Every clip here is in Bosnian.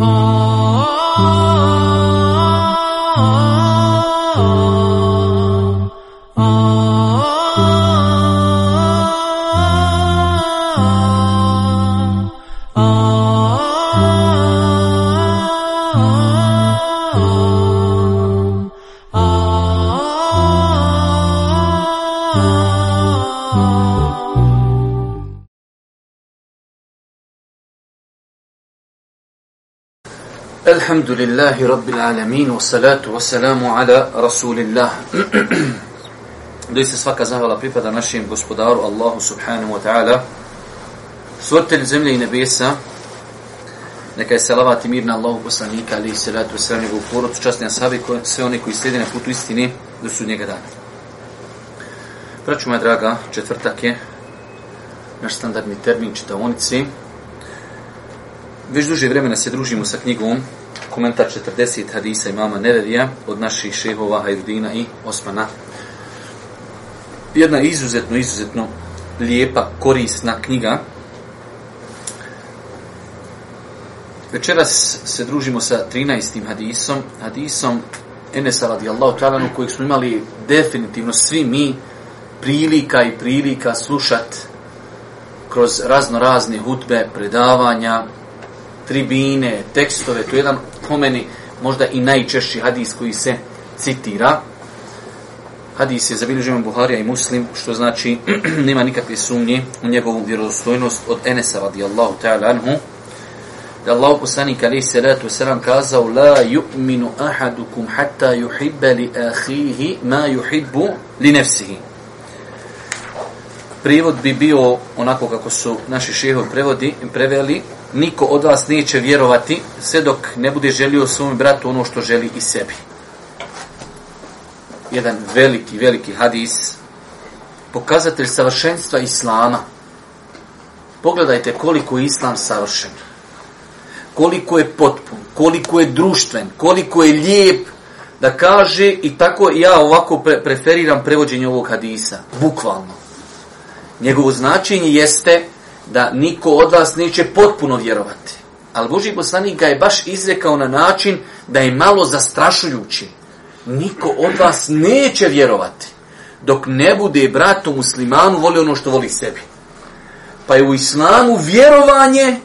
Oh. الحمد لله رب العالمين والصلاة والسلام على رسول الله Doista svaka zahvala pripada našem gospodaru Allahu subhanahu wa ta'ala stvoritelj zemlje i nebesa neka je salavat i mir na Allahu poslanika ali i salatu wa sallam njegovu porodcu časni ashabi sve oni koji slijede na putu istine do sudnjega dana Braću moja draga, četvrtak je naš standardni termin čitaonici Već duže vremena se družimo sa knjigom komentar 40 hadisa imama Nevevija od naših šehova Hajdudina i Osmana. Jedna izuzetno, izuzetno lijepa, korisna knjiga. Večeras se družimo sa 13. hadisom, hadisom Enesa radijallahu talanu kojeg smo imali definitivno svi mi prilika i prilika slušat kroz razno razne hutbe, predavanja, tribine, tekstove, to je jedan pomeni možda i najčešći hadis koji se citira. Hadis je zabilježen Buharija i Muslim, što znači nema nikakve sumnje u njegovu vjerodostojnost od Enesa radijallahu ta'ala anhu. Da Allah poslanik alaih salatu wasalam kazao La yu'minu ahadukum hatta yuhibba li ahihi ma yuhibbu li nefsihi. Prijevod bi bio onako kako su naši šehovi prevodi, preveli, niko od vas neće vjerovati sve dok ne bude želio svom bratu ono što želi i sebi. Jedan veliki, veliki hadis, pokazatelj savršenstva Islama. Pogledajte koliko je Islam savršen. Koliko je potpun, koliko je društven, koliko je lijep da kaže i tako ja ovako pre preferiram prevođenje ovog hadisa. Bukvalno. Njegovo značenje jeste da niko od vas neće potpuno vjerovati. Ali Boži poslanik ga je baš izrekao na način da je malo zastrašujući. Niko od vas neće vjerovati dok ne bude brat muslimanu voli ono što voli sebi. Pa je u islamu vjerovanje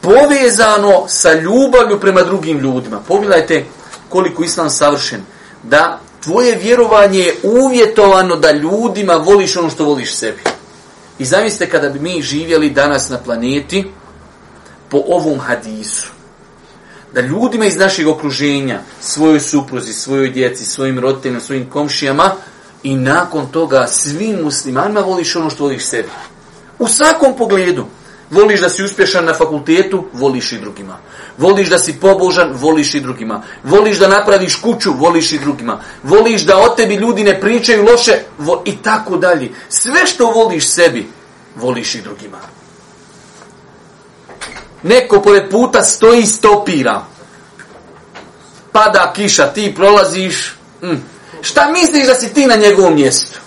povezano sa ljubavlju prema drugim ljudima. Pogledajte koliko islam savršen. Da tvoje vjerovanje je uvjetovano da ljudima voliš ono što voliš sebi. I zamislite kada bi mi živjeli danas na planeti po ovom hadisu. Da ljudima iz našeg okruženja, svojoj supruzi, svojoj djeci, svojim roditeljima, svojim komšijama i nakon toga svim muslimanima voliš ono što voliš sebi. U svakom pogledu. Voliš da si uspješan na fakultetu, voliš i drugima. Voliš da si pobožan, voliš i drugima. Voliš da napraviš kuću, voliš i drugima. Voliš da o tebi ljudi ne pričaju loše, vo, i tako dalje. Sve što voliš sebi, voliš i drugima. Neko pored puta stoji i stopira. Pada kiša, ti prolaziš. Mm. Šta misliš da si ti na njegovom mjestu?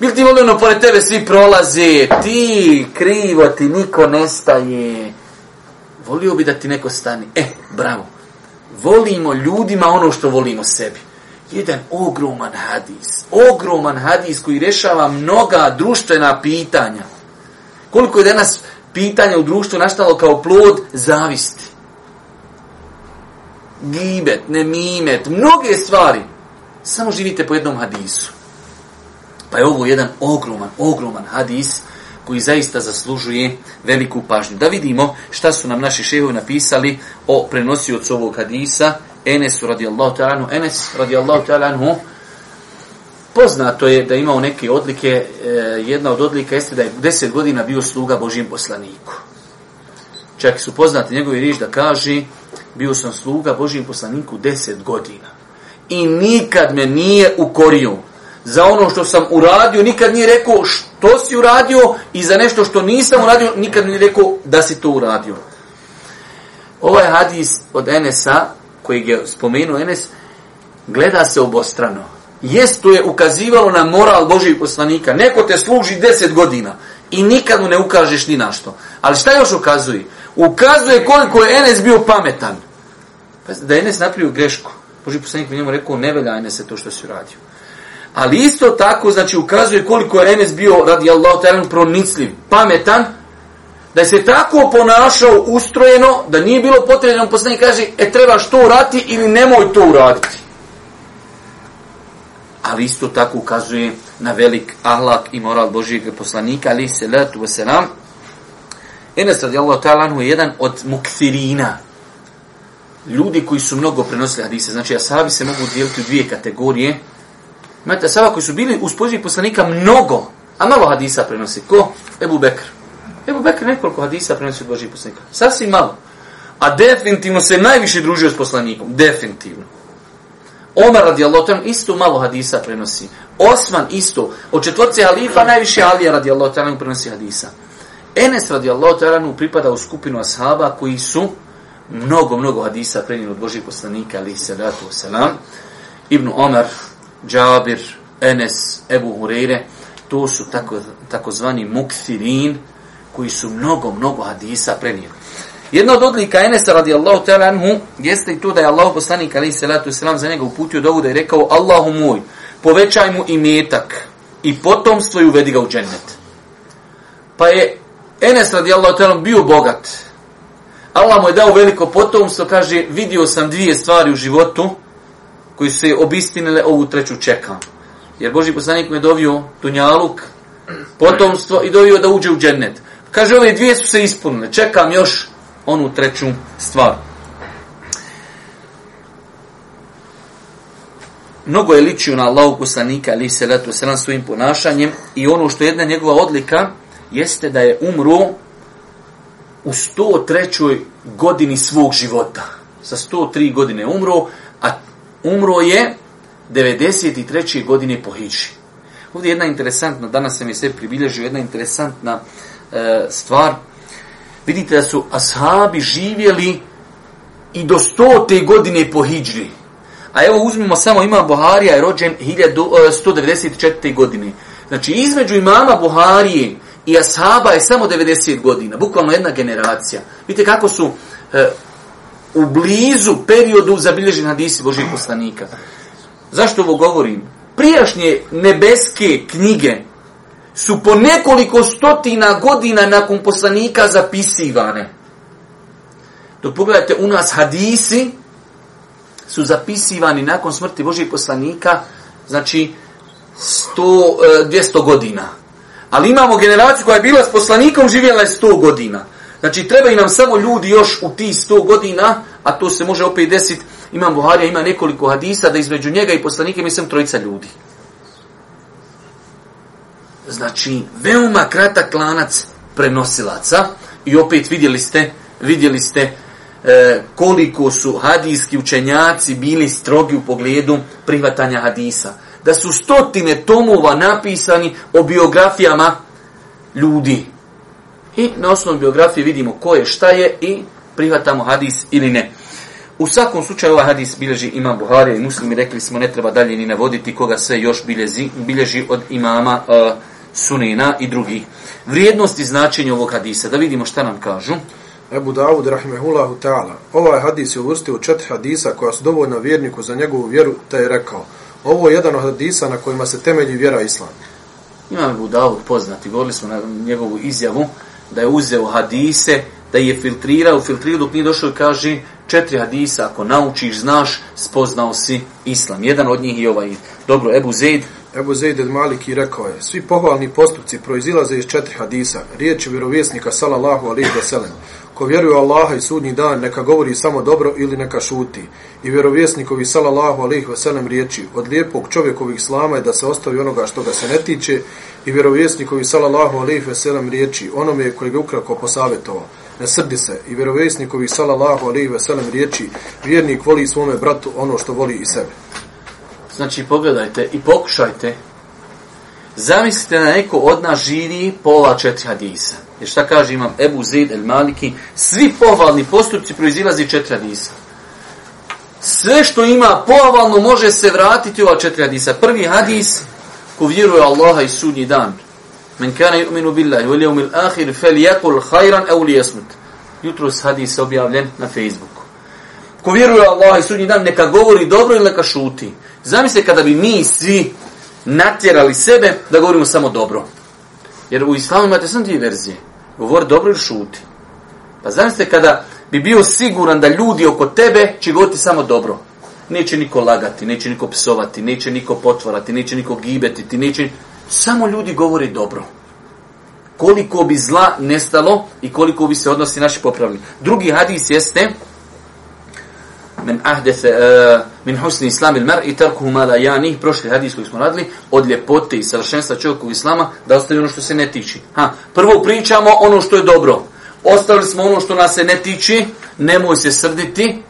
Bil ti volio ono pored tebe svi prolaze, ti krivo ti niko nestaje. Volio bi da ti neko stani. E, bravo. Volimo ljudima ono što volimo sebi. Jedan ogroman hadis. Ogroman hadis koji rešava mnoga društvena pitanja. Koliko je danas pitanja u društvu nastalo kao plod zavisti. Gibet, nemimet, mnoge stvari. Samo živite po jednom hadisu. Pa je ovo jedan ogroman, ogroman hadis koji zaista zaslužuje veliku pažnju. Da vidimo šta su nam naši šehovi napisali o prenosiocu ovog hadisa. Enes radijallahu ta'anu, Enes radijallahu ta'anu, poznato je da imao neke odlike, e, jedna od odlika jeste da je 10 godina bio sluga Božijem poslaniku. Čak su poznati njegovi riječ da kaže, bio sam sluga Božijem poslaniku 10 godina. I nikad me nije ukorio za ono što sam uradio, nikad nije rekao što si uradio i za nešto što nisam uradio, nikad nije rekao da si to uradio. Ovaj hadis od Enesa, koji je spomenuo Enes, gleda se obostrano. Jesto to je ukazivalo na moral Božih poslanika. Neko te služi deset godina i nikad mu ne ukažeš ni na što. Ali šta još ukazuje? ukazuje koliko je Enes bio pametan. Pa da je Enes napravio grešku. Boži poslanik mi njemu rekao, ne velja Enese to što si uradio. Ali isto tako, znači, ukazuje koliko je Enes bio, radi Allah, teren, pronicljiv, pametan, da je se tako ponašao ustrojeno, da nije bilo potrebno, poslanik kaže, e, trebaš to urati ili nemoj to uraditi. Ali isto tako ukazuje na velik ahlak i moral Božijeg poslanika, ali se letu veselam. Enes radijallahu ta'ala je jedan od mukthirina, ljudi koji su mnogo prenosili hadise. Znači, asabi se mogu dijeliti u dvije kategorije. Imate asaba koji su bili uz poziv poslanika mnogo, a malo hadisa prenosi. Ko? Ebu Bekr. Ebu Bekr nekoliko hadisa prenosi od Božih poslanika. Sasvim malo. A definitivno se najviše družio s poslanikom. Definitivno. Omar radijallahu ta'ala isto malo hadisa prenosi. Osman isto. Od četvorce halifa najviše Alija radijallahu ta'ala prenosi hadisa. Enes radijallahu ta'ala pripada u skupinu ashaba koji su mnogo, mnogo hadisa prenijeli od Božih poslanika, ali se ratu selam. Ibn Omar, Džabir, Enes, Ebu Hureyre, to su tako, takozvani mukthirin, koji su mnogo, mnogo hadisa prenijeli. Jedna od odlika Enesa radijallahu ta'ala anhu jeste i to da je Allah poslanik alaihi salatu wasalam za njega uputio dovu da je rekao Allahu moj, povećaj mu i metak i potomstvo i uvedi ga u džennet. Pa je Enes radijallahu ta'ala bio bogat, Allah mu je dao veliko potomstvo, kaže, vidio sam dvije stvari u životu koji su se obistinile, ovu treću čekam. Jer Boži poslanik me dovio Dunjaluk, potomstvo i dovio da uđe u džennet. Kaže, ove dvije su se ispunile, čekam još onu treću stvar. Mnogo je ličio na Allahu poslanika, ali se letu selam svojim ponašanjem i ono što je jedna njegova odlika jeste da je umro u 103. godini svog života. Sa 103 godine umro, umro je 93. godine po Hiđi. Ovdje jedna interesantna, danas se je sve pribilježio, jedna interesantna e, stvar. Vidite da su ashabi živjeli i do 100. godine po Hiđi. A evo uzmimo samo imam Buharija je rođen 1194. E, godine. Znači između imama Buharije i ashaba je samo 90 godina, bukvalno jedna generacija. Vidite kako su e, u blizu periodu zabilježen hadisi Božih poslanika. Zašto ovo govorim? Prijašnje nebeske knjige su po nekoliko stotina godina nakon poslanika zapisivane. Dok pogledajte, u nas hadisi su zapisivani nakon smrti Božih poslanika, znači 100, 200 e, godina. Ali imamo generaciju koja je bila s poslanikom, živjela je 100 godina. Znači, treba i nam samo ljudi još u ti 100 godina, a to se može opet desiti, imam Buharija, ima nekoliko hadisa, da između njega i poslanike mislim trojica ljudi. Znači, veoma kratak lanac prenosilaca i opet vidjeli ste, vidjeli ste e, koliko su hadijski učenjaci bili strogi u pogledu prihvatanja hadisa da su stotine tomova napisani o biografijama ljudi. I na osnovu biografije vidimo ko je, šta je i prihvatamo hadis ili ne. U svakom slučaju ovaj hadis bilježi imam Buharija i muslimi, rekli smo ne treba dalje ni navoditi koga sve još bilježi, bilježi od imama uh, Sunina i drugih. Vrijednost i značenje ovog hadisa, da vidimo šta nam kažu. Ebu Dawud, rahimehullahu ta'ala, ovaj hadis je uvrstio četiri hadisa koja su dovoljna vjerniku za njegovu vjeru, te je rekao, Ovo je jedan od hadisa na kojima se temelji vjera islam. Imam Abu Dawud poznati, govorili smo na njegovu izjavu, da je uzeo hadise, da je filtrirao, filtrirao dok nije došao i kaže četiri hadisa, ako naučiš, znaš, spoznao si islam. Jedan od njih je ovaj, dobro, Ebu Zeid. Ebu Zeid el Maliki rekao je, svi pohvalni postupci proizilaze iz četiri hadisa, riječi vjerovjesnika, salallahu alaihi wa sallam, Ko vjeruje Allaha i sudnji dan, neka govori samo dobro ili neka šuti. I vjerovjesnikovi sallallahu alaihi ve sellem riječi od lijepog čovjekovih slama je da se ostavi onoga što ga se ne tiče i vjerovjesnikovi sallallahu alejhi ve sellem riječi onome koji ga ukratko posavjetovao ne srdi se i vjerovjesnikovi sallallahu alejhi ve sellem riječi vjernik voli svome bratu ono što voli i sebe. Znači pogledajte i pokušajte Zamislite da neko od nas živi pola četiri hadisa. Jer šta kaže imam Ebu Zid el Maliki, svi pohvalni postupci proizilazi četiri hadisa. Sve što ima pohvalno može se vratiti u ova četiri hadisa. Prvi hadis, ko vjeruje Allaha i sudnji dan. Men kana yu'minu billahi wal yawmil akhir falyakul khayran aw liyasmut. Jutro s hadis objavljen na Facebooku. Ko vjeruje Allah i sudnji dan, neka govori dobro ili neka šuti. Zamislite kada bi mi svi natjerali sebe da govorimo samo dobro. Jer u islamu imate samo dvije verzije. Govori dobro ili šuti. Pa zamislite kada bi bio siguran da ljudi oko tebe će govoriti samo dobro. Neće niko lagati, neće niko psovati, neće niko potvorati, neće niko gibetiti, neće... Samo ljudi govore dobro. Koliko bi zla nestalo i koliko bi se odnosi naši popravili. Drugi hadis jeste men ahdese uh, min husni islam il mar i tarkuhu ma la janih prošli hadis koji smo radili od ljepote i savršenstva čovjekog islama da ostavi ono što se ne tiči. Ha, prvo pričamo ono što je dobro. Ostavili smo ono što nas se ne tiči, nemoj se srditi.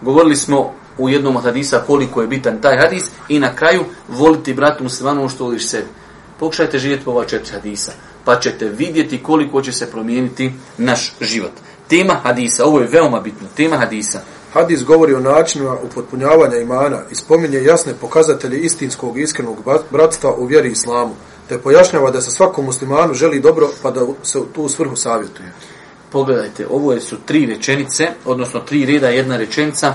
Govorili smo u jednom od hadisa koliko je bitan taj hadis i na kraju voliti bratu muslimanu ono što voliš sebi. Pokušajte živjeti po ova četiri hadisa, pa ćete vidjeti koliko će se promijeniti naš život. Tema hadisa, ovo je veoma bitno, tema hadisa. Hadis govori o načinima upotpunjavanja imana i spominje jasne pokazatelje istinskog i iskrenog bratstva u vjeri islamu, te pojašnjava da se svakom muslimanu želi dobro pa da se u tu svrhu savjetuje. Pogledajte, ovo su tri rečenice, odnosno tri reda, jedna rečenica,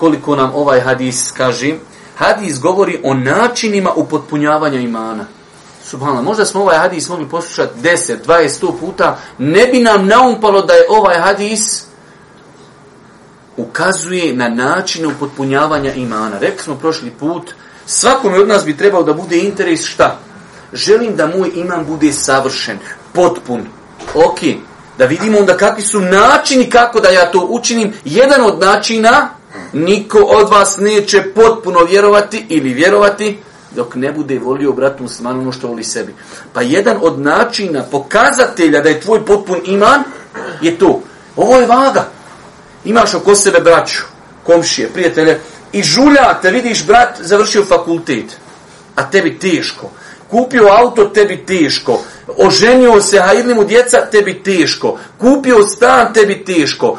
koliko nam ovaj hadis kaže. Hadis govori o načinima upotpunjavanja imana. Subhanallah, možda smo ovaj hadis mogli poslušati 10, 20, 100 puta, ne bi nam naumpalo da je ovaj hadis ukazuje na načine upotpunjavanja imana. Rekli smo prošli put, svakome od nas bi trebao da bude interes šta? Želim da moj iman bude savršen, potpun. Ok, da vidimo onda kakvi su načini kako da ja to učinim. Jedan od načina, niko od vas neće potpuno vjerovati ili vjerovati, dok ne bude volio bratu muslimanu ono što voli sebi. Pa jedan od načina, pokazatelja da je tvoj potpun iman, je to. Ovo je vaga. Imaš oko sebe braću, komšije, prijatelje, i žuljate, vidiš brat završio fakultet, a tebi teško. Kupio auto, tebi teško. Oženio se, a mu djeca, tebi teško. Kupio stan, tebi teško.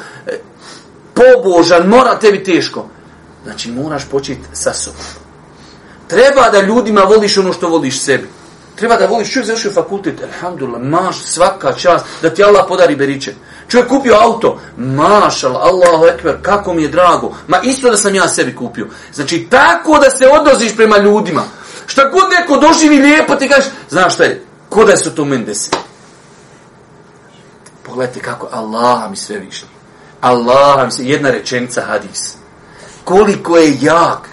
Pobožan, mora, tebi teško. Znači, moraš početi sa sobom. Treba da ljudima voliš ono što voliš sebi. Treba da voliš, čovjek završio fakultet, alhamdulillah, maš svaka čast, da ti Allah podari beričet. Čovjek kupio auto, mašal, Allahu ekber, kako mi je drago. Ma isto da sam ja sebi kupio. Znači, tako da se odnoziš prema ljudima. Šta god neko doživi lijepo, ti kažeš, znaš šta je, ko da su to meni desili. Pogledajte kako, Allah mi sve višnji. Allah mi jedna rečenica hadis. Koliko je jak.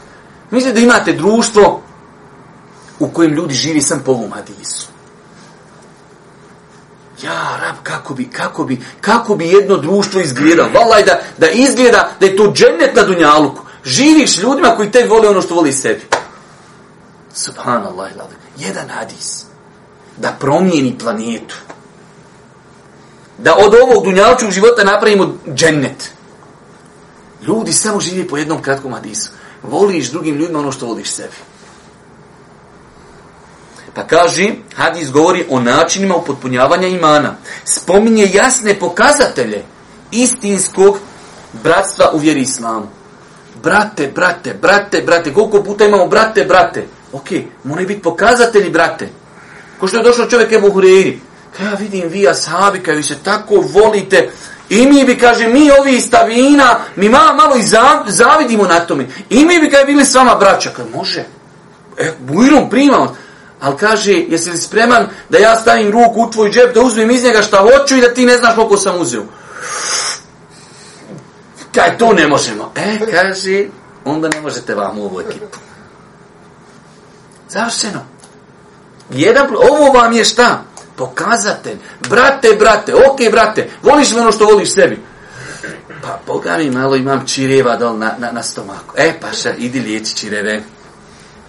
Mislite da imate društvo u kojem ljudi živi sam po ovom hadisu. Ja, rab, kako bi, kako bi, kako bi jedno društvo izgledalo? Valaj da, da izgleda da je to džennet na dunjaluku. Živiš ljudima koji te vole ono što voli sebi. Subhanallah, jedan hadis. Da promijeni planetu. Da od ovog dunjalučnog života napravimo džennet. Ljudi samo živi po jednom kratkom hadisu. Voliš drugim ljudima ono što voliš sebi. Pa kaže, hadis govori o načinima upotpunjavanja imana. Spominje jasne pokazatelje istinskog bratstva u vjeri islamu. Brate, brate, brate, brate. Koliko puta imamo brate, brate? Ok, moraju biti pokazatelji, brate. Ko što je došao čovjek Ebu Hureyri. Ja vidim vi ashabi, kao vi se tako volite. I mi bi, kaže, mi ovi iz Tavina, mi malo, malo i zavidimo na tome. I mi bi, kaže, bili s vama braća. Kaže, može. E, bujrom primamo. Ali kaže, jesi li spreman da ja stavim ruku u tvoj džep, da uzmem iz njega šta hoću i da ti ne znaš koliko sam uzeo? Kaj, to ne možemo. E, kaže, onda ne možete vam u ovu ekipu. Završeno. Jedan, ovo vam je šta? Pokazatelj. Brate, brate, ok, brate, voliš li ono što voliš sebi? Pa, Boga mi malo imam čireva dol na, na, na stomaku. E, paša, idi liječi čireve.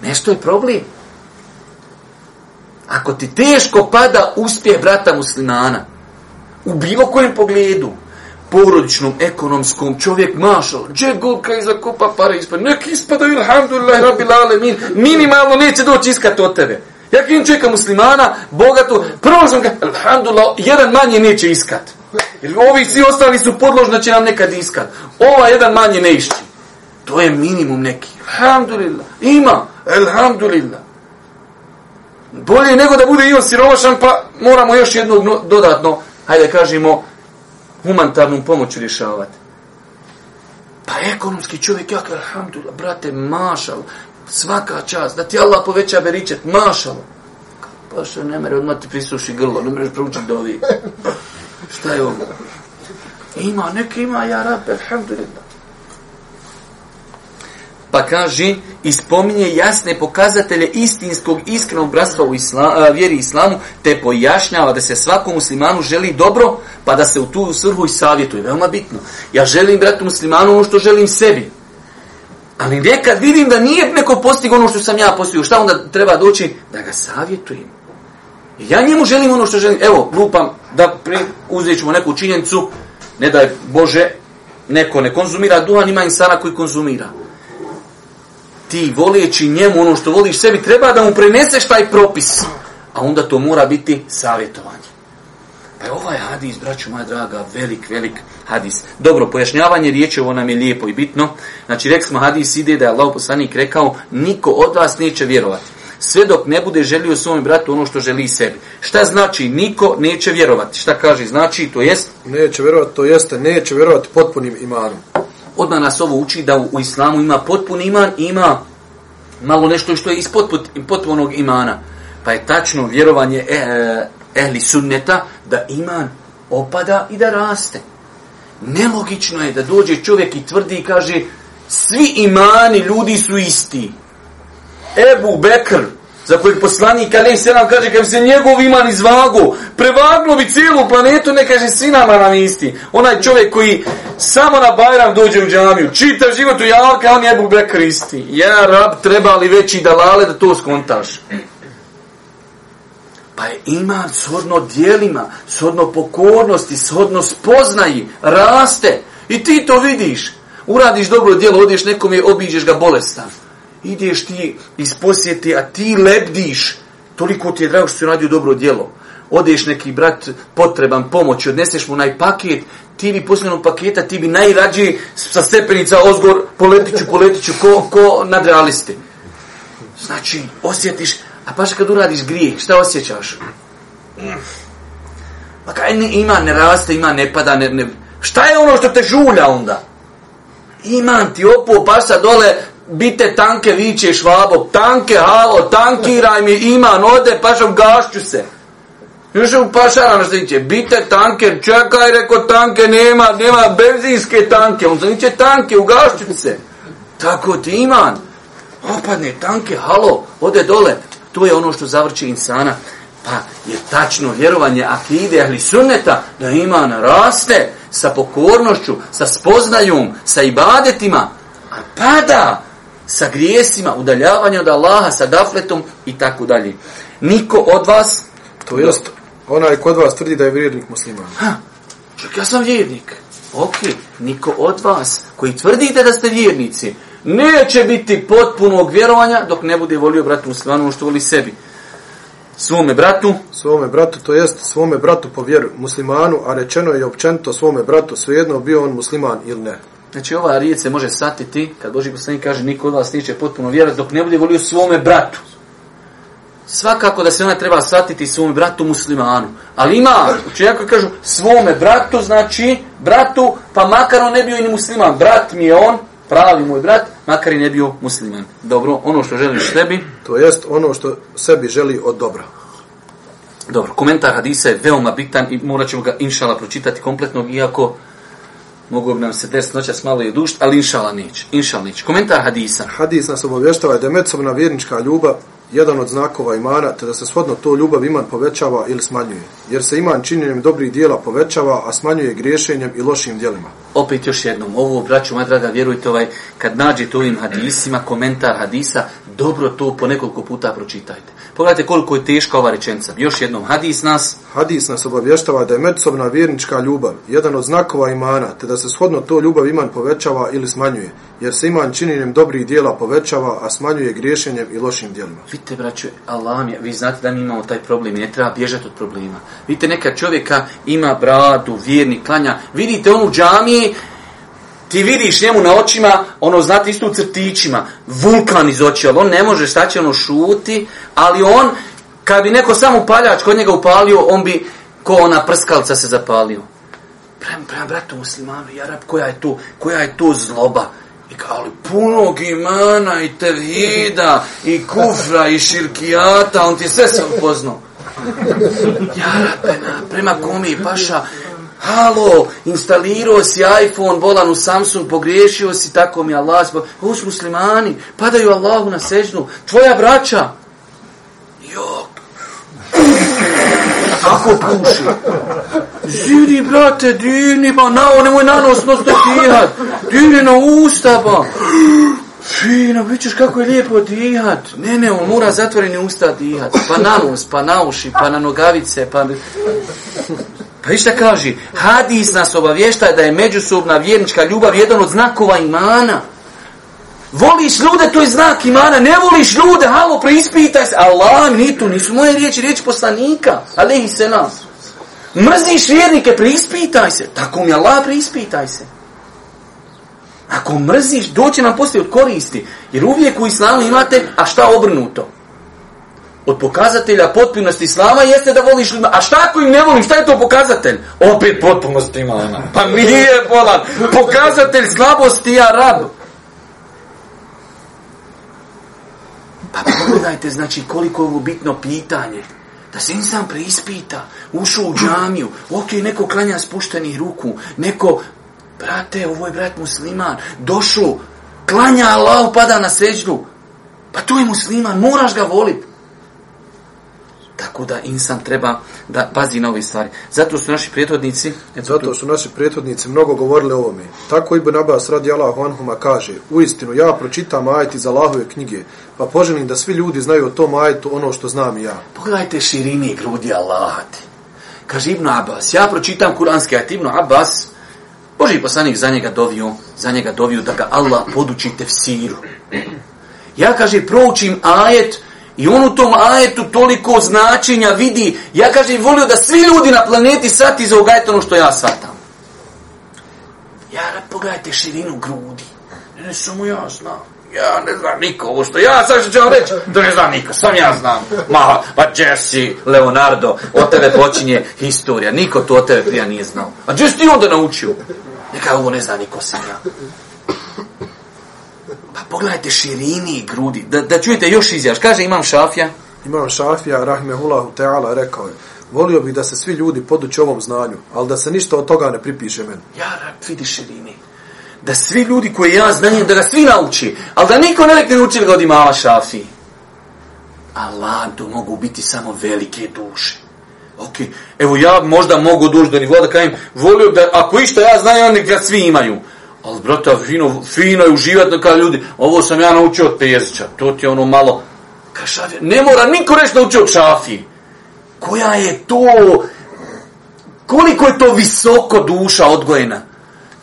Nešto je problem. Ako ti teško pada uspjeh brata muslimana, u bilo kojem pogledu, porodičnom, ekonomskom, čovjek mašal, gdje god kaj zakopa para ispada, nek ispada, ilhamdulillah, rabbi lalemin, minimalno neće doći iskat od tebe. Ja kim čeka muslimana, bogatu, prvo sam ga, alhamdulillah, jedan manje neće iskat. Jer ovi svi ostali su podložni da će nam nekad iskat. Ova jedan manje ne išći. To je minimum neki. Alhamdulillah. Ima. Alhamdulillah. Bolje nego da bude i on siromašan, pa moramo još jedno dodatno, hajde kažemo, humanitarnu pomoć rješavati. Pa ekonomski čovjek, jak, alhamdulillah, brate, mašal, svaka čast, da ti Allah poveća beričet, mašalo. Pa što ne mere, odmah ti prisuši grlo, ne mereš proučiti do ovih. Šta je ovo? Ima, neka ima, ja rab, alhamdulillah. Pa kaže, ispominje jasne pokazatelje istinskog iskrenog bratstva u isla, vjeri islamu, te pojašnjava da se svakom muslimanu želi dobro, pa da se u tu svrhu i savjetuje. Veoma bitno. Ja želim bratu muslimanu ono što želim sebi. Ali nekad vidim da nije neko postigo ono što sam ja postigao. Šta onda treba doći? Da ga savjetujem. Ja njemu želim ono što želim. Evo, lupam da uzet ćemo neku činjenicu. Ne daj Bože, neko ne konzumira duhan, ima insana koji konzumira ti volijeći njemu ono što voliš sebi, treba da mu preneseš taj propis. A onda to mora biti savjetovanje. Pa je ovaj hadis, braću moja draga, velik, velik hadis. Dobro, pojašnjavanje riječi ovo nam je lijepo i bitno. Znači, rekli smo, hadis ide da je Allah poslanik rekao, niko od vas neće vjerovati. Sve dok ne bude želio svom bratu ono što želi sebi. Šta znači niko neće vjerovati? Šta kaže znači to jest? Neće vjerovati, to jeste, neće vjerovati potpunim imanom odmah nas ovo uči da u, u islamu ima potpun iman ima malo nešto što je ispod potpunog imana. Pa je tačno vjerovanje e, e, ehli sunneta da iman opada i da raste. Nelogično je da dođe čovjek i tvrdi i kaže svi imani ljudi su isti. Ebu Bekr, za kojeg poslanik Ali se nam kaže, kad se njegov iman izvago, prevaglo bi cijelu planetu, ne kaže, svi nama nam isti. Onaj čovjek koji samo na Bajram dođe u džamiju, čita život u javka, on je Ebu Bekr isti. Ja, rab, treba li veći dalale da to skontaš? Pa je iman shodno dijelima, shodno pokornosti, shodno spoznaji, raste. I ti to vidiš. Uradiš dobro dijelo, odeš nekom je, obiđeš ga bolestan ideš ti iz posjeti, a ti lebdiš, toliko ti je drago što si radio dobro djelo. Odeš neki brat potreban pomoć, odneseš mu naj paket, ti bi posljednog paketa, ti bi najrađe sa stepenica ozgor, poletiću, poletiću, ko, ko nadrealisti. Znači, osjetiš, a paš kad uradiš grijeh, šta osjećaš? Pa kaj ne, ima, ne raste, ima, ne pada, ne, ne, šta je ono što te žulja onda? Iman ti opo, paša dole, bite tanke, viće švabo, tanke, halo, tankiraj mi, iman, ode, pašam, gašću se. Još u pašara na što bite tanke, čekaj, reko tanke, nema, nema benzinske tanke, on zaniče tanke, ugašću se. Tako ti iman. Opadne tanke, halo, ode dole. To je ono što zavrće insana. Pa je tačno vjerovanje akide, ali sunneta, da iman raste sa pokornošću, sa spoznajom, sa ibadetima, a pada sa grijesima, udaljavanje od Allaha, sa gafletom i tako dalje. Niko od vas... To jest, onaj kod vas tvrdi da je vjernik musliman. Ha, čak ja sam vjernik. Ok, niko od vas koji tvrdite da ste vjernici, neće biti potpunog vjerovanja dok ne bude volio bratu muslimanu ono što voli sebi. Svome bratu. Svome bratu, to jest svome bratu po vjeru muslimanu, a rečeno je općenito svome bratu, svejedno bio on musliman ili ne. Znači ova riječ se može satiti, kad Boži poslanik kaže niko od vas neće potpuno vjerati dok ne bude volio svome bratu. Svakako da se ona treba satiti svome bratu muslimanu. Ali ima, znači jako kažu svome bratu, znači bratu, pa makar on ne bio i ni musliman. Brat mi je on, pravi moj brat, makar i ne bio musliman. Dobro, ono što želiš sebi. To jest ono što sebi želi od dobra. Dobro, komentar hadisa je veoma bitan i morat ćemo ga inšala pročitati kompletnog, iako mogu bi nam se desiti noćas malo i dušt, ali inšala neće. Inšala neće. Komentar hadisa. Hadis nas obavještava da je medsobna vjernička ljubav jedan od znakova imana, te da se shodno to ljubav iman povećava ili smanjuje. Jer se iman činjenjem dobrih dijela povećava, a smanjuje griješenjem i lošim dijelima. Opet još jednom, ovo, braću, moja draga, vjerujte, ovaj, kad nađete ovim hadisima, komentar hadisa, dobro to po nekoliko puta pročitajte. Pogledajte koliko je teška ova rečenica. Još jednom, hadis nas... Hadis nas obavještava da je međusobna vjernička ljubav jedan od znakova imana, te da se shodno to ljubav iman povećava ili smanjuje. Jer se iman činjenjem dobrih dijela povećava, a smanjuje griješenjem i lošim dijelima. Vidite, braću, Allah mi, vi znate da mi imamo taj problem i ne treba bježati od problema. Vidite, neka čovjeka ima bradu, vjerni, klanja. Vidite onu džamije, ti vidiš njemu na očima, ono, znate, isto u crtićima, vulkan iz oči, ali on ne može, šta će ono šuti, ali on, kad bi neko samo paljač kod njega upalio, on bi ko ona prskalca se zapalio. prema, prema bratu muslimanu, jarab, koja je to, koja je to zloba? I kao, ali punog imana i tevhida i kufra i širkijata, on ti sve se upoznao. Jarab, prema, prema komi, paša, Halo, instalirao si iPhone, volan u Samsung, pogriješio si, tako mi Allah, Uš muslimani, padaju Allahu na sežnu, tvoja braća. Jok. Kako puši? Zidi, brate, dini, pa ba, nao, nemoj na nos, nos to. Dini na usta, pa. ba. Fino, vidiš kako je lijepo dihat. Ne, ne, on mora zatvoreni usta dihat. Pa na nos, pa na uši, pa na nogavice, pa... Pa išta kaže, hadis nas obavješta da je međusobna vjernička ljubav jedan od znakova imana. Voliš ljude, to je znak imana. Ne voliš ljude, halo, preispitaj se. Allah, ni tu, nisu moje riječi, riječi poslanika. Alehi se nas. Mrziš vjernike, preispitaj se. Tako mi Allah, preispitaj se. Ako mrziš, doće nam poslije od koristi. Jer uvijek u islamu imate, a šta obrnuto? Od pokazatelja potpunosti islama jeste da voliš ljudima. A šta ako im ne volim, šta je to pokazatelj? Opet potpunost imana. Pa nije bolan. Pokazatelj slabosti je arab. Pa pogledajte, znači, koliko je ovo bitno pitanje. Da se insan preispita, ušao u džamiju, ok, neko klanja spuštenih ruku, neko, brate, ovo je brat musliman, došao, klanja Allah, pada na seđu. Pa to je musliman, moraš ga voliti. Tako da insan treba da pazi na ove stvari. Zato su naši prijetodnici... Zato su naši prijetodnici mnogo govorili o ovome. Tako Ibn Abbas radi Allahu Anhuma kaže, u istinu ja pročitam ajet iz Allahove knjige, pa poželim da svi ljudi znaju o tom ajetu ono što znam i ja. Pogledajte širini grudi Allahati. Kaže Ibn Abbas, ja pročitam kuranski ajet Ibn Abbas, Boži poslanik za njega dovio, za njega dovio da ga Allah poduči tefsiru. Ja kaže, proučim ajet, I on u tom ajetu toliko značenja vidi. Ja kažem, volio da svi ljudi na planeti sati za ogajet ono što ja svatam. Ja, pogledajte širinu grudi. Ne, ne samo ja znam. Ja ne znam niko ovo što ja sad što ću vam reći. Da ne znam niko, sam ja znam. Ma, pa Jesse, Leonardo, od tebe počinje historija. Niko to od tebe prija nije znao. A gdje si ti onda naučio? Neka ovo ne zna niko sam ja. Pogledajte širini grudi. Da, da čujete još izjaš. Kaže imam šafija. Imam šafija, rahmehullahu teala, rekao je. Volio bih da se svi ljudi poduće ovom znanju, ali da se ništa od toga ne pripiše meni. Ja, vidi širini. Da svi ljudi koji ja znanjem, da ga svi nauči. Ali da niko ne rekne nauči ga od imama šafiji. Allah, to mogu biti samo velike duše. Ok, evo ja možda mogu doći do nivoa da kajem, volio da ako išta ja znam, onda ga svi imaju. Ali, brata, fino, fino je uživati kao ljudi. Ovo sam ja naučio od Pezića. To ti je ono malo... Ka šafija. Ne mora niko reći naučio od šafije. Koja je to... Koliko je to visoko duša odgojena.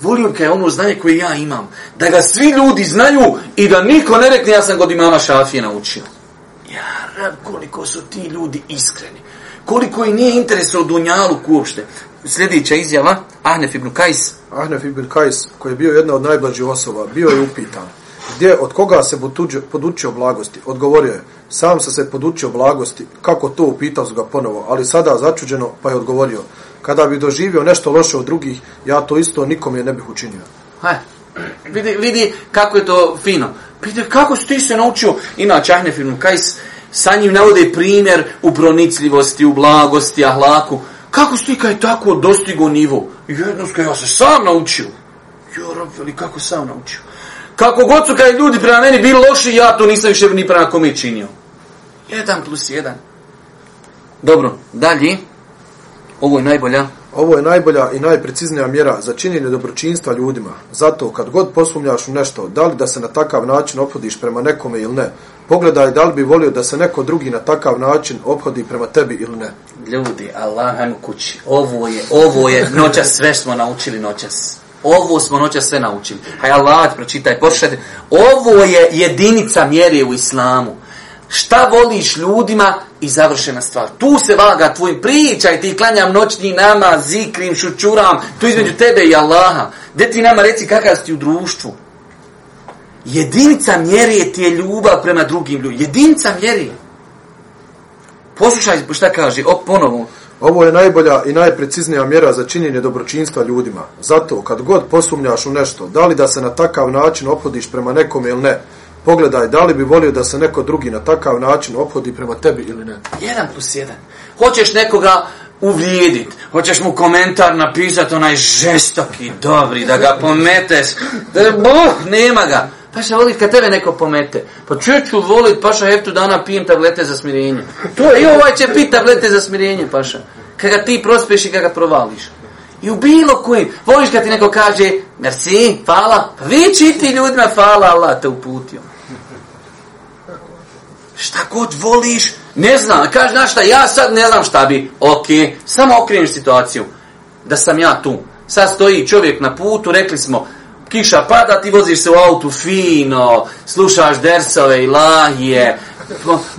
Volio je ono znanje koje ja imam. Da ga svi ljudi znaju i da niko ne rekne ja sam god imama šafije naučio. Ja, rab, koliko su ti ljudi iskreni. Koliko i nije interesno u Dunjalu uopšte sljedeća izjava, Ahnef ibn Kajs. Ahnef ibn Kajs, koji je bio jedna od najblađih osoba, bio je upitan. Gdje, od koga se podučio blagosti? Odgovorio je, sam sam se podučio blagosti, kako to upitao ga ponovo, ali sada začuđeno, pa je odgovorio, kada bi doživio nešto loše od drugih, ja to isto nikom je ne bih učinio. Haj, vidi, vidi kako je to fino. Vidi, kako si ti se naučio, inače Ahnef ibn Kajs, sa njim navode primjer u pronicljivosti, u blagosti, ahlaku, Kako si ti kaj tako dostigo nivo? Jednostavno, ja se sam naučio. Jo, veli, kako sam naučio? Kako god su kaj ljudi prema meni bili loši, ja to nisam više ni prema kome činio. Jedan plus jedan. Dobro, dalje. Ovo je najbolja. Ovo je najbolja i najpreciznija mjera za činjenje dobročinstva ljudima. Zato, kad god posumljaš u nešto, da li da se na takav način opodiš prema nekome ili ne, pogledaj da li bi volio da se neko drugi na takav način obhodi prema tebi ili ne. Ljudi, Allah u kući. Ovo je, ovo je, noćas sve smo naučili noćas. Ovo smo noćas sve naučili. Haj Allah, pročitaj, pošljajte. Ovo je jedinica mjere u islamu. Šta voliš ljudima i završena stvar. Tu se vaga tvoj pričaj, ti klanjam noćni nama, zikrim, šučuram, tu između tebe i Allaha. Gdje ti nama reci kakav si u društvu? Jedinica mjere ti je ljubav prema drugim ljudima. Jedinica mjere. Poslušaj šta kaže, o ponovo. Ovo je najbolja i najpreciznija mjera za činjenje dobročinstva ljudima. Zato, kad god posumnjaš u nešto, da li da se na takav način ophodiš prema nekome ili ne, pogledaj da li bi volio da se neko drugi na takav način ophodi prema tebi ili ne. Jedan plus jedan. Hoćeš nekoga uvrijedit, hoćeš mu komentar napisati onaj žestoki, dobri, da ga pometeš, da boh, nema ga. Paša, voli kad tebe neko pomete. Pa če ću volit, paša, heftu dana pijem tablete za smirenje. To je, i ovaj će pit tablete za smirenje, paša. Kad ga ti prospeš i kad ga provališ. I u bilo kojim, voliš kad ti neko kaže, merci, hvala, pa vi čiti ljudima, hvala, Allah te uputio. Šta god voliš, ne znam, Kaže, znaš šta, ja sad ne znam šta bi, ok, samo okreniš situaciju, da sam ja tu. Sad stoji čovjek na putu, rekli smo, kiša pada, ti voziš se u autu fino, slušaš dersove i lahije,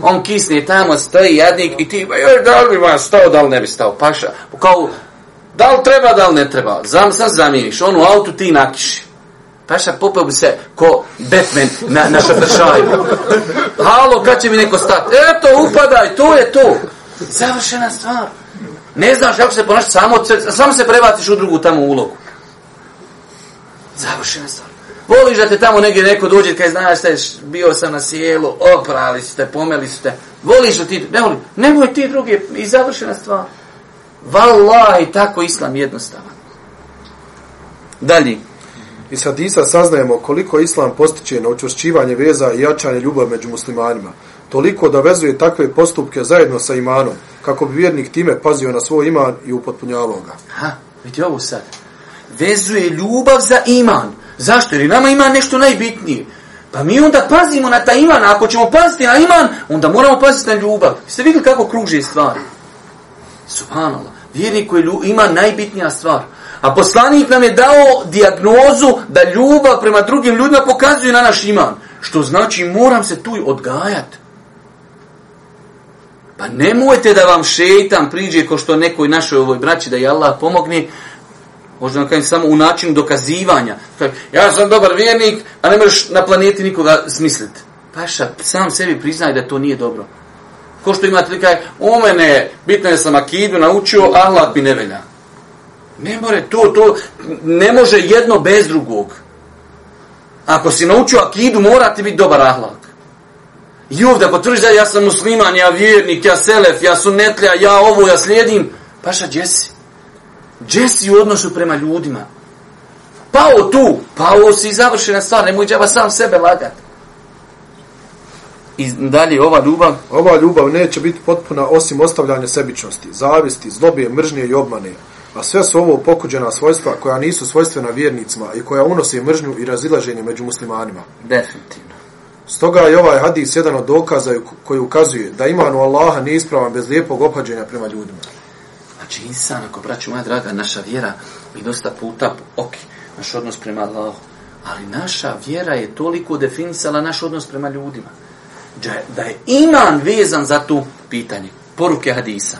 on kisne tamo, stoji jadnik i ti, joj, da li bi stao, da li ne bi stao, paša, kao, da li treba, da li ne treba, Zam, sad zamijeniš, on u autu ti nakiši. Paša, popeo bi se ko Batman na, na šatršaju. Halo, kad će mi neko stati? Eto, upadaj, to je to. Završena stvar. Ne znaš kako se ponašati, samo, samo se prebaciš u drugu tamo ulogu. Završena stvar. Voliš da te tamo negdje neko dođe kaj znaš da bio sam na sjelu, oprali ste, pomeli ste. Voliš da ti, ne volim, nemoj ti drugi i završena stvar. Wallahi, tako islam jednostavan. Dalje. Iz hadisa saznajemo koliko islam postiče na učvršćivanje veza i jačanje ljubav među muslimanima. Toliko da vezuje takve postupke zajedno sa imanom, kako bi vjernik time pazio na svoj iman i upotpunjavao ga. Ha, vidi ovo sad. Vezuje ljubav za iman. Zašto? Jer nama ima nešto najbitnije. Pa mi onda pazimo na ta iman. Ako ćemo paziti na iman, onda moramo paziti na ljubav. Ste vidjeli kako kruže stvari? Subhanallah. Vjernik koji ima najbitnija stvar. A poslanik nam je dao diagnozu da ljubav prema drugim ljudima pokazuje na naš iman. Što znači moram se tu odgajati. Pa nemojte da vam šeitan priđe ko što nekoj našoj ovoj braći da je Allah pomogne, možda kažem samo u načinu dokazivanja. Ja sam dobar vjernik, a ne možeš na planeti nikoga smisliti. Paša, sam sebi priznaj da to nije dobro. Ko što imate li kaj, u mene, bitno je sam akidu naučio, Allah mi ne velja. Ne more to, to ne može jedno bez drugog. Ako si naučio akidu, mora ti biti dobar ahlak. I ovdje potvrdiš da ja sam musliman, ja vjernik, ja selef, ja sunetlja, ja ovo, ja slijedim. Paša, gdje si? Gdje si u odnosu prema ljudima? Pao tu, pao si završena stvar, nemoj džaba sam sebe lagat. I dalje, ova ljubav? Ova ljubav neće biti potpuna osim ostavljanja sebičnosti, zavisti, zlobije, mržnje i obmane. A sve su ovo pokuđena svojstva koja nisu svojstvena vjernicima i koja unose mržnju i razilaženje među muslimanima. Definitivno. Stoga je ovaj hadis jedan od dokaza koji ukazuje da iman u Allaha nije ispravan bez lijepog opađenja prema ljudima. Znači, insan, ako braću moja draga, naša vjera mi dosta puta, ok, naš odnos prema Allahu, ali naša vjera je toliko definisala naš odnos prema ljudima. Da je iman vezan za tu pitanje. Poruke hadisa.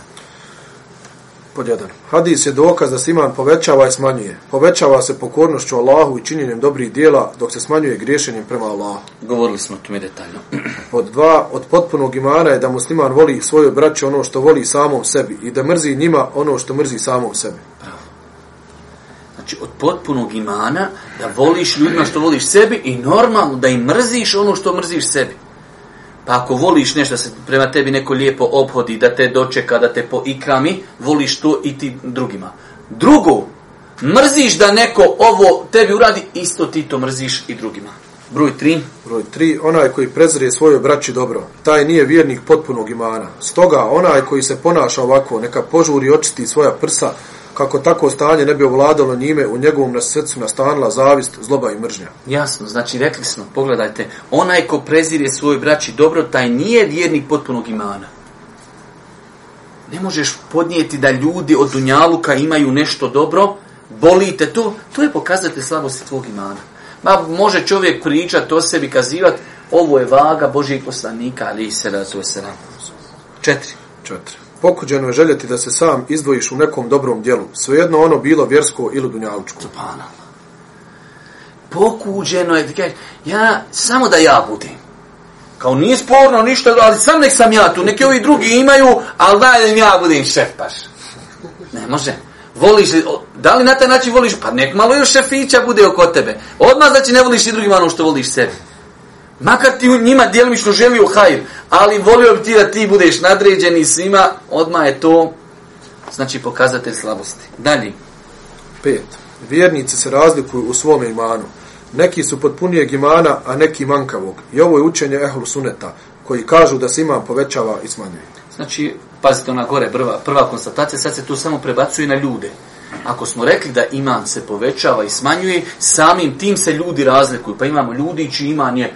Pod jedan. Hadis je dokaz da se iman povećava i smanjuje. Povećava se pokornošću Allahu i činjenjem dobrih dijela, dok se smanjuje griješenjem prema Allahu. Govorili smo o tome detaljno. Pod dva. Od potpunog imana je da musliman voli svoje braće ono što voli samom sebi i da mrzi njima ono što mrzi samom sebi. Pravo. Znači, od potpunog imana da voliš ljudima što voliš sebi i normalno da im mrziš ono što mrziš sebi. Pa ako voliš nešto da se prema tebi neko lijepo obhodi, da te dočeka, da te poikrami, voliš to i ti drugima. Drugo, mrziš da neko ovo tebi uradi, isto ti to mrziš i drugima. Broj tri. Broj tri, onaj koji prezrije svoje braći dobro, taj nije vjernik potpunog imana. Stoga, onaj koji se ponaša ovako, neka požuri očisti svoja prsa, kako tako stanje ne bi ovladalo njime, u njegovom na srcu nastanila zavist, zloba i mržnja. Jasno, znači rekli smo, pogledajte, onaj ko prezire svoj braći dobro, taj nije vjernik potpunog imana. Ne možeš podnijeti da ljudi od Dunjaluka imaju nešto dobro, bolite to, to je pokazate slabosti tvog imana. Ma može čovjek pričati o sebi, kazivati, ovo je vaga Božijeg poslanika, ali i se razuje se Četiri. Četiri. Pokuđeno je željeti da se sam izdvojiš u nekom dobrom dijelu, svejedno ono bilo vjersko ili dunjalučko. Subhana. Pokuđeno je, kaj, ja, samo da ja budem. Kao nije sporno ništa, ali sam nek sam ja tu, neki ovi drugi imaju, ali daj da ja budem šef paš. Ne može. Voliš li, da li na taj način voliš? Pa nek malo još šefića bude oko tebe. Odmah znači ne voliš i drugima ono što voliš sebi. Makar ti njima djelimično želio hajr, ali volio bi ti da ti budeš nadređen i svima, odmah je to znači pokazatelj slabosti. Dalje. Pet. Vjernici se razlikuju u svom imanu. Neki su potpunijeg imana, a neki mankavog. I ovo je učenje ehlu suneta, koji kažu da se iman povećava i smanjuje. Znači, pazite ona gore, prva, prva konstatacija, sad se tu samo prebacuje na ljude. Ako smo rekli da iman se povećava i smanjuje, samim tim se ljudi razlikuju. Pa imamo ljudi čiji iman je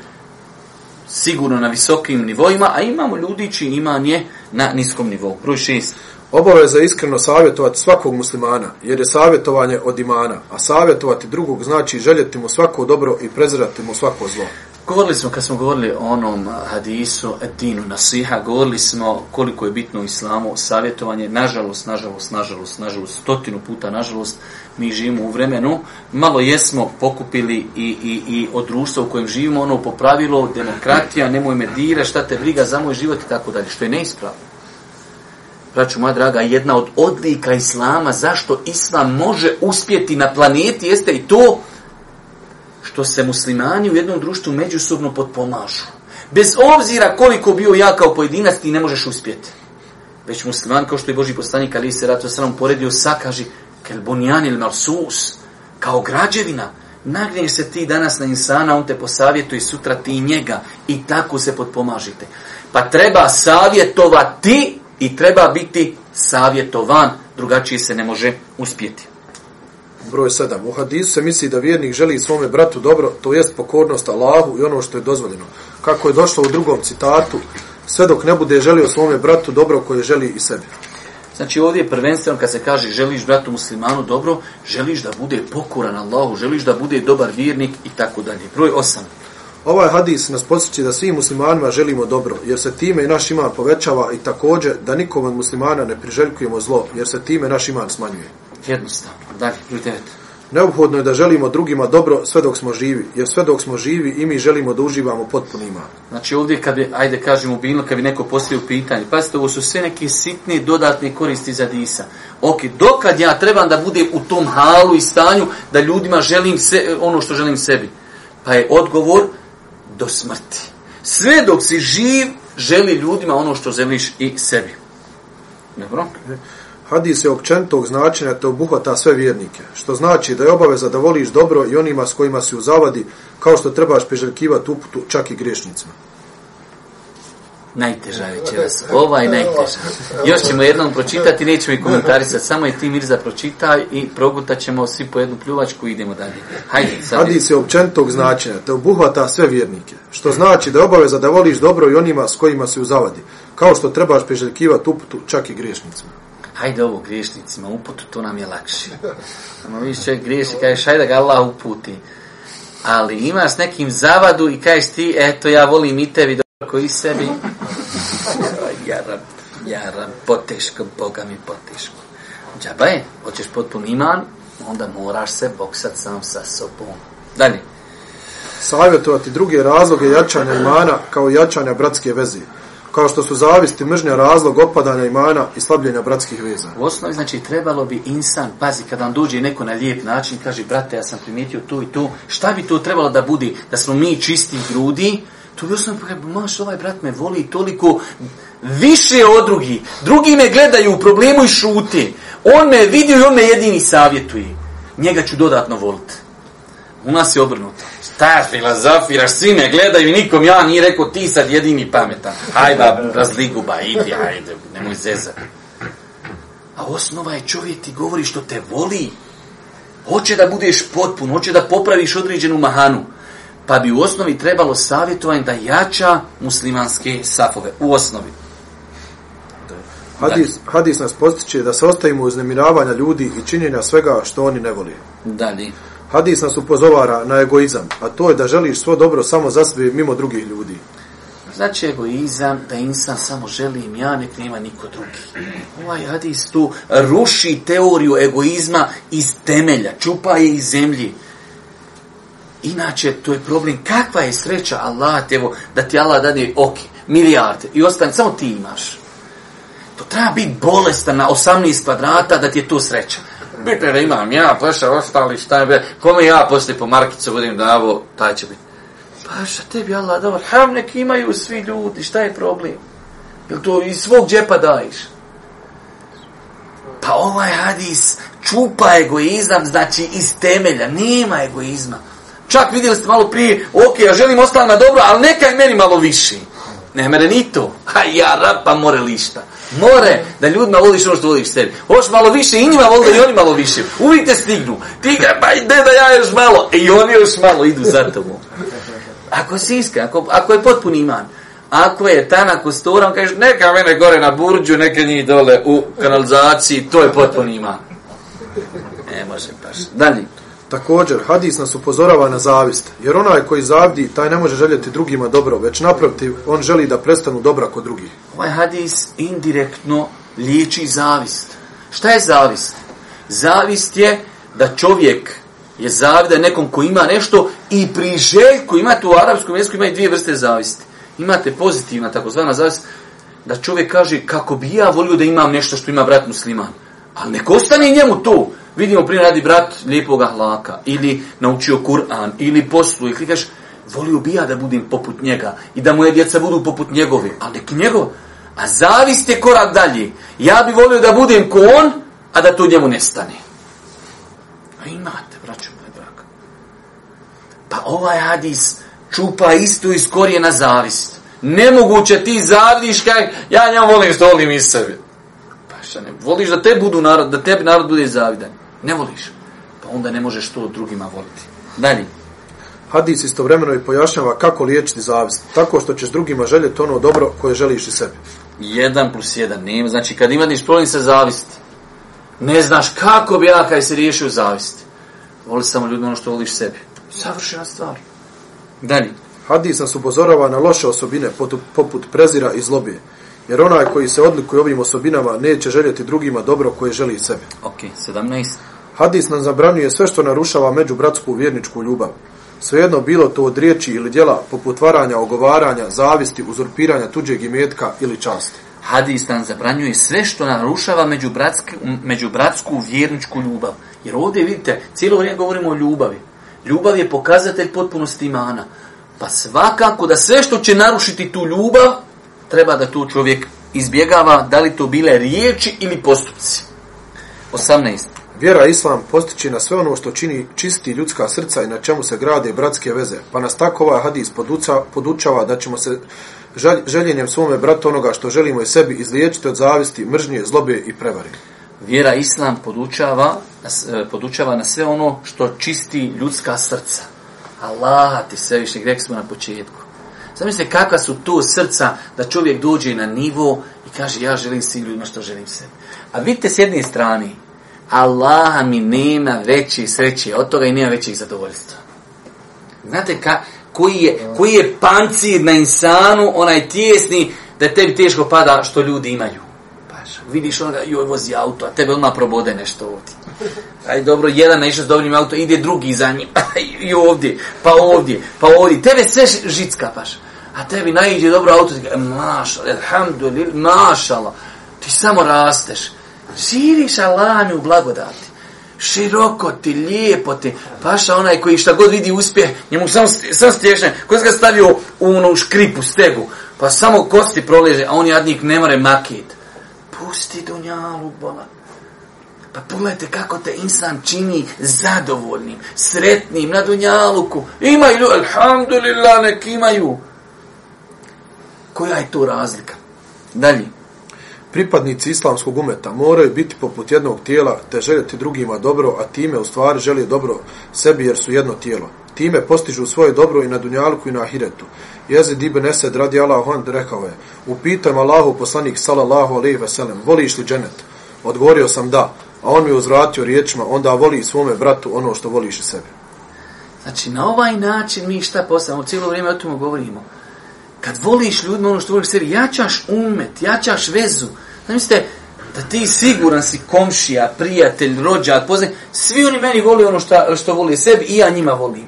sigurno na visokim nivoima, a imamo ljudi čiji iman je na niskom nivou. Broj šest. Obaveza je iskreno savjetovati svakog muslimana, jer je savjetovanje od imana, a savjetovati drugog znači željeti mu svako dobro i prezirati mu svako zlo. Govorili smo, kad smo govorili o onom hadisu, dinu nasiha, govorili smo koliko je bitno u islamu savjetovanje, nažalost, nažalost, nažalost, nažalost, stotinu puta, nažalost, mi živimo u vremenu, malo jesmo pokupili i, i, i od društva u kojem živimo, ono po pravilu, demokratija, nemoj me dira, šta te briga za moj život i tako dalje, što je neispravno. Braću moja draga, jedna od odlika islama, zašto islam može uspjeti na planeti, jeste i to što se muslimani u jednom društvu međusobno potpomažu. Bez obzira koliko bio ja kao pojedinac, ti ne možeš uspjeti. Već musliman, kao što je Boži poslanik, ali se ratu sram poredio sa, kaže, kel bunjan il malsus, kao građevina, nagneš se ti danas na insana, on te posavjetuje i sutra ti njega i tako se potpomažite. Pa treba savjetovati i treba biti savjetovan, drugačije se ne može uspjeti. Broj 7. U hadisu se misli da vjernik želi svome bratu dobro, to jest pokornost Allahu i ono što je dozvoljeno. Kako je došlo u drugom citatu, sve dok ne bude želio svome bratu dobro koje želi i sebi. Znači ovdje je prvenstveno kad se kaže želiš bratu muslimanu dobro, želiš da bude pokoran Allahu, želiš da bude dobar vjernik i tako dalje. Broj 8. Ovaj hadis nas podsjeća da svim muslimanima želimo dobro, jer se time i naš iman povećava i također da nikom od muslimana ne priželjkujemo zlo, jer se time naš iman smanjuje. Jednostavno. Dalje, broj 9. Neophodno je da želimo drugima dobro sve dok smo živi, jer sve dok smo živi i mi želimo da uživamo potpuni iman. Znači ovdje kad bi, ajde kažemo bilo, kad bi neko postavio pitanje, pazite, ovo su sve neke sitne dodatne koristi za disa. Ok, dokad ja trebam da budem u tom halu i stanju da ljudima želim se, ono što želim sebi? Pa je odgovor do smrti. Sve dok si živ, želi ljudima ono što želiš i sebi. Dobro? Hadis je općentog značenja te obuhvata sve vjernike, što znači da je obaveza da voliš dobro i onima s kojima si u zavadi, kao što trebaš priželjkivati uputu čak i griješnicima. Najteža večeras. Ova je najteža. Još ćemo jednom pročitati, nećemo i komentarisati. Samo je ti Mirza pročitaj i progutat ćemo svi po jednu pljuvačku i idemo dalje. Hajde, sad. Hadis je općentog značenja te obuhvata sve vjernike, što znači da je obaveza da voliš dobro i onima s kojima si u zavadi, kao što trebaš priželjkivati uputu čak i griješnicima. Hajde ovo griješnicima uputu, to nam je lakše. Samo viš čovjek griješi, kažeš hajde ga Allah uputi. Ali imaš nekim zavadu i kažeš ti, eto ja volim i tebi doko i sebi. jaram, jaram, poteško, Boga mi poteško. Džaba je, hoćeš potpun iman, onda moraš se boksat sam sa sobom. Dalje. Savjetovati druge razloge jačanja imana kao jačanja bratske veze kao što su zavisti, mržnja, razlog, opadanja imana i slabljenja bratskih veza. U osnovi, znači, trebalo bi insan, pazi, kada vam dođe neko na lijep način, kaže, brate, ja sam primijetio tu i tu, šta bi to trebalo da budi, da smo mi čisti grudi, to bi osnovi, pa, maš, ovaj brat me voli toliko više od drugi. Drugi me gledaju u problemu i šuti. On me vidio i on me jedini savjetuje. Njega ću dodatno voliti. U nas je obrnuto. Šta filozofiraš, svi me gledaju i nikom ja nije rekao ti sad jedini pametan. Hajde, razliguba, idi, hajde, nemoj zezat. A osnova je čovjek ti govori što te voli. Hoće da budeš potpun, hoće da popraviš određenu mahanu. Pa bi u osnovi trebalo savjetovanje da jača muslimanske safove. U osnovi. Hadis, hadis nas postiče da se ostavimo uznemiravanja ljudi i činjenja svega što oni ne voli. Dalje. Hadis nas upozovara na egoizam, a to je da želiš svo dobro samo za sebe mimo drugih ljudi. Znači egoizam da insan samo želi im ja, nek nema niko drugi. Ovaj hadis tu ruši teoriju egoizma iz temelja, čupa je iz zemlji. Inače, to je problem. Kakva je sreća Allah, evo, da ti Allah dade ok, milijarde i ostane, samo ti imaš. To treba biti bolestan na 18 kvadrata da ti je to sreća. Bitno da imam ja, paša, ostali šta je, kome ja poslije po markicu budem davo, taj će biti. Paša, tebi Allah dao, ham nek imaju svi ljudi, šta je problem? Jel to iz svog džepa daješ? Pa ovaj hadis čupa egoizam, znači iz temelja, nema egoizma. Čak vidjeli ste malo prije, ok, ja želim ostati na dobro, ali neka je meni malo više. Ne mere ni to. Ha, ja rapa more lišta. More da ljudima voliš ono što voliš sebi. Hoš malo više i njima voli da i oni malo više. Uvijek te stignu. Ti ga, pa ide da ja još malo. E, I oni još malo idu za tobom. Ako si iskren, ako, ako je potpuni iman, ako je tanak u storom, kažeš, neka mene gore na burđu, neka njih dole u kanalizaciji, to je potpuni iman. Ne može baš. Dalje. Također, hadis nas upozorava na zavist, jer onaj koji zavdi, taj ne može željeti drugima dobro, već naprotiv, on želi da prestanu dobra kod drugih. Ovaj hadis indirektno liječi zavist. Šta je zavist? Zavist je da čovjek je zavida nekom ko ima nešto i pri željku, imate u arapskom jeziku, ima dvije vrste zavisti. Imate pozitivna, takozvana zavist, da čovjek kaže kako bi ja volio da imam nešto što ima brat musliman. Ali nek ostane njemu to. Vidimo primjer radi brat lijepog ahlaka ili naučio Kur'an ili posluje. i kažeš, volio bi ja da budem poput njega i da moje djeca budu poput njegove. Ali nek njegov. A zavist je korak dalje. Ja bi volio da budem ko on, a da to njemu nestane. A imate, braću moj draga. Pa ovaj hadis čupa isto iz korijena zavist. Nemoguće ti zavidiš kaj ja njemu volim što volim iz sebe. Pa šta ne, voliš da te budu narod, da tebi narod bude zavidan. Ne voliš. Pa onda ne možeš to drugima voliti. Dalje. Hadis istovremeno i pojašnjava kako liječiti zavist, tako što ćeš drugima željeti ono dobro koje želiš i sebi. 1 plus 1 nema. Znači, kad imaš problem sa zavisti, ne znaš kako bi ja kaj se riješio zavisti. Voli samo ljudima ono što voliš sebi. Savršena stvar. Dalje. Hadis nas upozorava na loše osobine poput, prezira i zlobije, jer onaj koji se odlikuje ovim osobinama neće željeti drugima dobro koje želi i sebi. Ok, 17. Hadis nam zabranjuje sve što narušava međubratsku vjerničku ljubav. Svejedno bilo to od riječi ili djela poput varanja, ogovaranja, zavisti, uzurpiranja tuđeg imetka ili časti. Hadis nam zabranjuje sve što narušava međubratsku, međubratsku vjerničku ljubav. Jer ovdje vidite, cijelo vrijeme govorimo o ljubavi. Ljubav je pokazatelj potpunosti imana. Pa svakako da sve što će narušiti tu ljubav, treba da tu čovjek izbjegava, da li to bile riječi ili postupci. 18. Vjera islam postiče na sve ono što čini čisti ljudska srca i na čemu se grade bratske veze. Pa nas tako ovaj hadis poduca, podučava da ćemo se željenjem svome bratu onoga što želimo i sebi izliječiti od zavisti, mržnje, zlobe i prevari. Vjera islam podučava, e, podučava na sve ono što čisti ljudska srca. Allah ti sve više, rekli smo na početku. Zamislite kakva su to srca da čovjek dođe na nivo i kaže ja želim svim ljudima što želim sebi. A vidite s jedne strane, Allaha mi nema veći sreći od toga i nema većeg zadovoljstva. Znate ka, koji, je, koji je pancir na insanu, onaj tjesni, da tebi teško pada što ljudi imaju. Paš, vidiš onoga, joj, vozi auto, a tebe odmah probode nešto ovdje. Aj dobro, jedan naišao s dobrim auto, ide drugi za njim, i ovdje, pa ovdje, pa ovdje. Tebe sve žicka, paš. A tebi naiđe dobro auto, ti mašala, alhamdulillah, mašala. Ti samo rasteš. Širiš Allah u blagodati. Široko ti, lijepo ti. Paša onaj koji šta god vidi uspjeh, njemu sam, sam stješne. Ko se ga stavio u onu škripu, stegu, pa samo kosti proleže, a on jadnik ne more makit. Pusti dunjalu, bolan. Pa pogledajte kako te insan čini zadovoljnim, sretnim na dunjaluku. Imaju, alhamdulillah, nek imaju. Koja je to razlika? Dalje. Pripadnici islamskog umeta moraju biti poput jednog tijela te željeti drugima dobro, a time u stvari želje dobro sebi jer su jedno tijelo. Time postižu svoje dobro i na dunjalku i na ahiretu. Jezid ibn Esed radi Allah on rekao je, upitam Allahu poslanik sallallahu alaihi ve sellem, voliš li dženet? Odgovorio sam da, a on mi uzvratio riječima, onda voli svome bratu ono što voliš i sebi. Znači, na ovaj način mi šta postavljamo, cijelo vrijeme o tome govorimo kad voliš ljudima ono što voliš sebi, jačaš umet, jačaš vezu. Zamislite, da ti siguran si komšija, prijatelj, rođak, poznaj, svi oni meni voli ono što, što voli sebi i ja njima volim.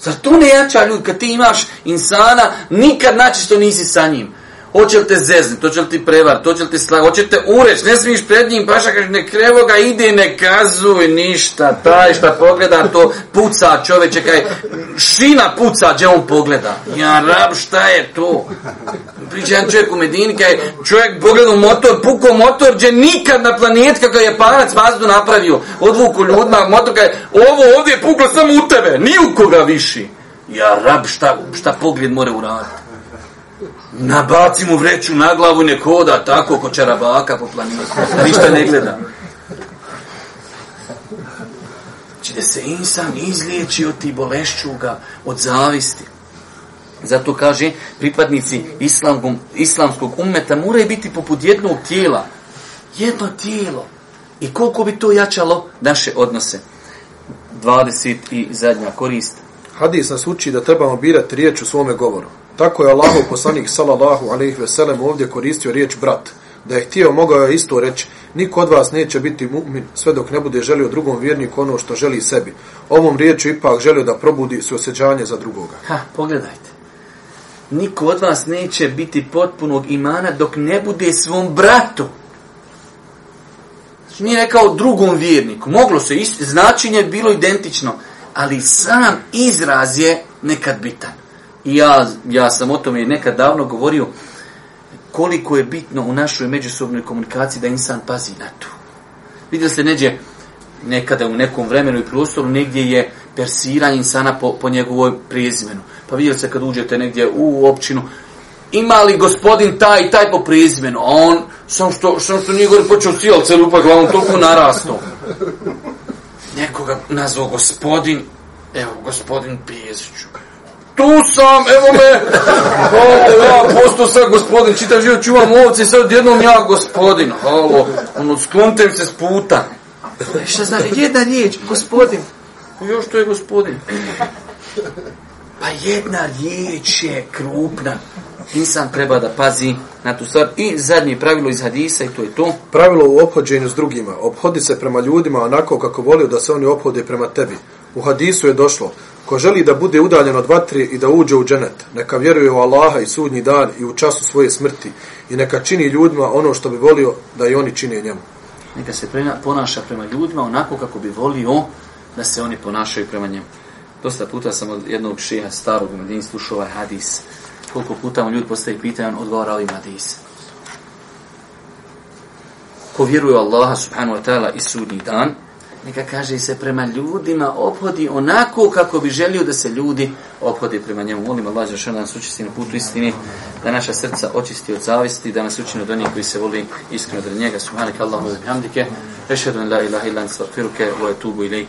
Zar to ne jača ljudi kad ti imaš insana, nikad naći što nisi sa njim. Hoće li te zeznit, hoće li ti prevar, hoće li ti slag, hoće te ureć, ne smiješ pred njim, paša kaže, ne krevo ga, ide, ne kazuj ništa, taj šta pogleda, to puca čoveče, kaj, šina puca, gdje on pogleda. Ja, rab, šta je to? Priča jedan čovjek u Medini, kaj, čovjek pogleda motor, puko motor, gdje nikad na planet, kako je panac vazdu napravio, odvuku ljudima, motor, kaj, ovo ovdje je puklo samo u tebe, ni u koga viši. Ja, rab, šta, šta pogled more uraditi? Nabaci mu vreću na glavu, nek hoda tako ko čarabaka po planinu. Ništa ne gleda. Znači da se insan izliječi od ti bolešćuga, od zavisti. Zato kaže, pripadnici islamskog, islamskog umeta moraju biti poput jednog tijela. Jedno tijelo. I koliko bi to jačalo naše odnose. 20 i zadnja korist. Hadis nas uči da trebamo birati riječ u svome govoru. Tako je Allahov poslanik sallallahu alejhi ve sellem ovdje koristio riječ brat. Da je htio mogao je isto reći, niko od vas neće biti mu'min sve dok ne bude želio drugom vjerniku ono što želi sebi. Ovom riječu ipak želio da probudi suosjećanje za drugoga. Ha, pogledajte. Niko od vas neće biti potpunog imana dok ne bude svom bratu. Znači, nije rekao drugom vjerniku. Moglo se, ist, značenje je bilo identično. Ali sam izraz je nekad bitan. I ja, ja sam o tome nekad davno govorio koliko je bitno u našoj međusobnoj komunikaciji da insan pazi na to. Vidjeli ste neđe nekada u nekom vremenu i prostoru negdje je persiranje insana po, po njegovoj prezimenu. Pa vidjeli ste kad uđete negdje u općinu, ima li gospodin taj i taj po prezimenu, a on, sam što, sam što nije gore počeo sijal celu pa glavom, toliko narasto. Nekoga nazvao gospodin, evo, gospodin Pijeziću tu sam, evo me, halo, ja posto sad gospodin, čitav život čuvam ovce, sad jednom ja gospodin, halo, ono, sklontem se s puta. Šta zna, jedna riječ, gospodin. Još to je gospodin. Pa jedna riječ je krupna. Insan treba da pazi na tu stvar. I zadnje pravilo iz hadisa i to je to. Pravilo u obhođenju s drugima. Obhodi se prema ljudima onako kako volio da se oni obhode prema tebi. U hadisu je došlo, Ko želi da bude udaljen od vatre i da uđe u dženet, neka vjeruje u Allaha i sudnji dan i u času svoje smrti i neka čini ljudima ono što bi volio da i oni čine njemu. Neka se prena, ponaša prema ljudima onako kako bi volio da se oni ponašaju prema njemu. Dosta puta sam od jednog šeha starog u Medini slušao ovaj hadis. Koliko puta mu ljudi postaje pitanje, on odgovara ovim hadis. Ko vjeruje u Allaha subhanahu wa ta'ala i sudnji dan, neka kaže se prema ljudima ophodi onako kako bi želio da se ljudi obhode prema njemu. Molim Allah za da nas učisti na putu istini, da naša srca očisti od zavisti, da nas učini od onih koji se voli iskreno od njega. Subhanak Allahumma wa bihamdike, ešhedu an la ilaha illa anta astaghfiruka wa atubu ilaik.